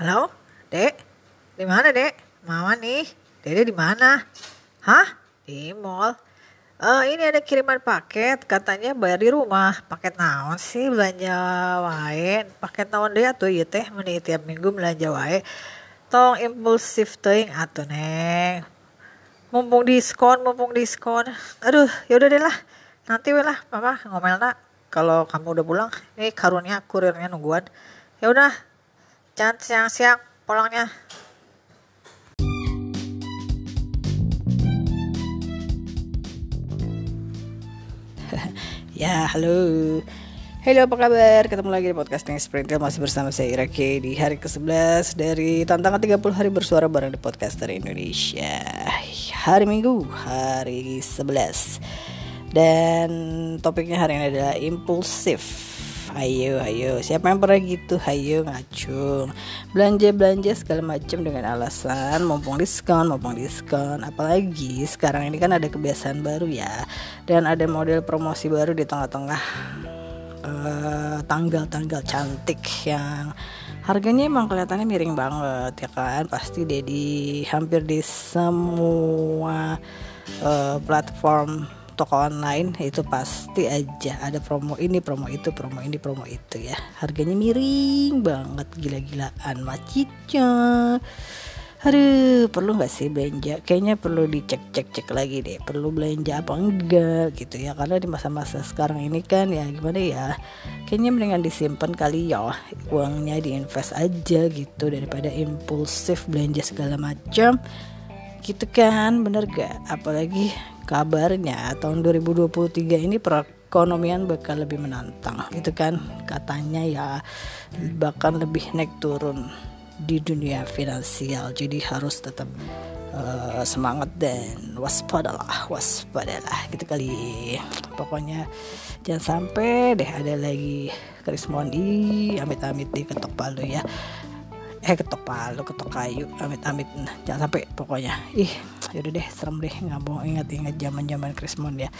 Halo, Dek? Di mana, Dek? Mama nih. Dede di mana? Hah? Di mall. Eh, ini ada kiriman paket, katanya bayar di rumah. Paket naon sih belanja wae? Paket naon deh atuh ieu teh meuni tiap minggu belanja wae. Tong impulsif teuing atuh, Neng. Mumpung diskon, mumpung diskon. Aduh, yaudah deh lah. Nanti we lah, Mama ngomelna kalau kamu udah pulang. Ini karunia kurirnya nungguan. Ya udah, jangan siang-siang pulangnya. Ya, halo. Halo, apa kabar? Ketemu lagi di podcasting Sprintil masih bersama saya Irake di hari ke-11 dari tantangan 30 hari bersuara bareng di podcaster Indonesia. Hari Minggu, hari 11. Dan topiknya hari ini adalah impulsif. Ayo, ayo, siapa yang pernah gitu? Ayo ngacung. Belanja-belanja segala macam dengan alasan mumpung diskon, mumpung diskon. Apalagi sekarang ini kan ada kebiasaan baru ya. Dan ada model promosi baru di tengah-tengah eh, tanggal-tanggal cantik yang harganya emang kelihatannya miring banget ya kan pasti deh di hampir di semua eh, platform toko online itu pasti aja ada promo ini promo itu promo ini promo itu ya harganya miring banget gila-gilaan macitnya Aduh, perlu nggak sih belanja? Kayaknya perlu dicek-cek-cek lagi deh. Perlu belanja apa enggak gitu ya? Karena di masa-masa sekarang ini kan ya gimana ya? Kayaknya mendingan disimpan kali ya. Uangnya diinvest aja gitu daripada impulsif belanja segala macam. Gitu kan, bener gak? Apalagi kabarnya tahun 2023 ini perekonomian bakal lebih menantang gitu kan? Katanya ya bahkan lebih naik turun di dunia finansial. Jadi harus tetap uh, semangat dan waspadalah waspadalah gitu kali. Pokoknya jangan sampai deh ada lagi Chris Mondi amit-amit di ketok palu ya eh ketok palu ketok kayu amit-amit. Nah, jangan sampai pokoknya. Ih yaudah deh serem deh. Nggak mau ingat-ingat zaman zaman Krismon ya.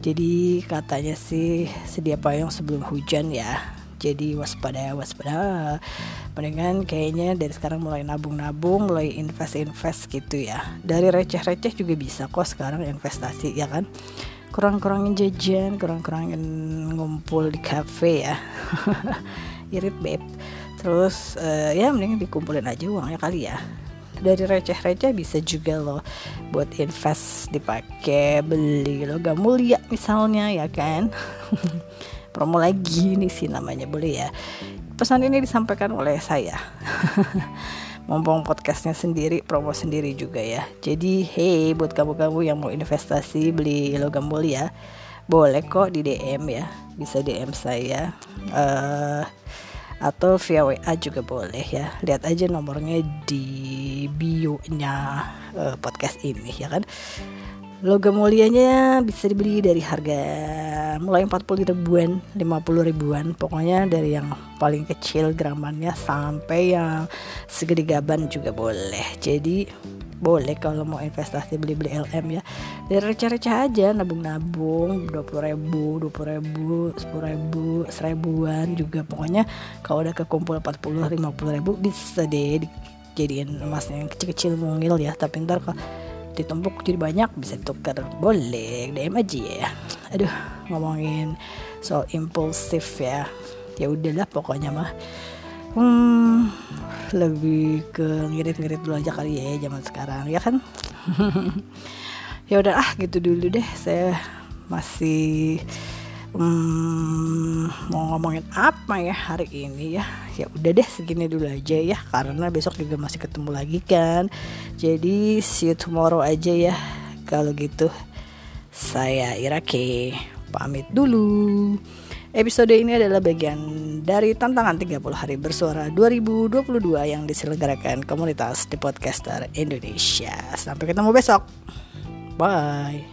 Jadi katanya sih sedia payung sebelum hujan ya. Jadi waspada waspada. Mendingan kayaknya dari sekarang mulai nabung-nabung mulai invest-invest gitu ya. Dari receh-receh juga bisa kok sekarang investasi ya kan? Kurang-kurangin jajan kurang-kurangin ngumpul di cafe ya. Irit beb terus uh, ya mending dikumpulin aja uangnya kali ya. Dari receh-receh bisa juga loh buat invest dipakai beli logam mulia misalnya ya kan? Promo lagi nih sih namanya boleh ya? Pesan ini disampaikan oleh saya. Mumpung podcastnya sendiri promo sendiri juga ya. Jadi hey buat kamu-kamu yang mau investasi beli logam mulia boleh kok di DM ya. Bisa DM saya. Uh, atau via WA juga boleh ya. Lihat aja nomornya di bio nya uh, podcast ini ya kan? Logam mulianya bisa dibeli dari harga mulai 40 ribuan 50 ribuan. Pokoknya dari yang paling kecil gramannya sampai yang segede gaban juga boleh. Jadi boleh kalau mau investasi beli-beli LM ya. Dari receh-receh aja nabung-nabung 20 ribu 20 ribu 10 ribu seribuan juga. Pokoknya kalau udah kekumpul 40 50 ribu bisa deh dijadiin emas yang kecil-kecil mungil ya. Tapi ntar kalau ditumpuk jadi banyak bisa tukar boleh DM aja ya. Aduh ngomongin soal impulsif ya. Ya udahlah pokoknya mah hmm, lebih ke ngirit-ngirit dulu aja kali ya zaman sekarang ya kan? Ya udah ah gitu dulu deh. Saya masih hmm, mau ngomongin apa ya hari ini ya? Ya udah deh segini dulu aja ya karena besok juga masih ketemu lagi kan? Jadi see you tomorrow aja ya kalau gitu. Saya Irake pamit dulu Episode ini adalah bagian dari tantangan 30 hari bersuara 2022 yang diselenggarakan komunitas di podcaster Indonesia. Sampai ketemu besok. Bye.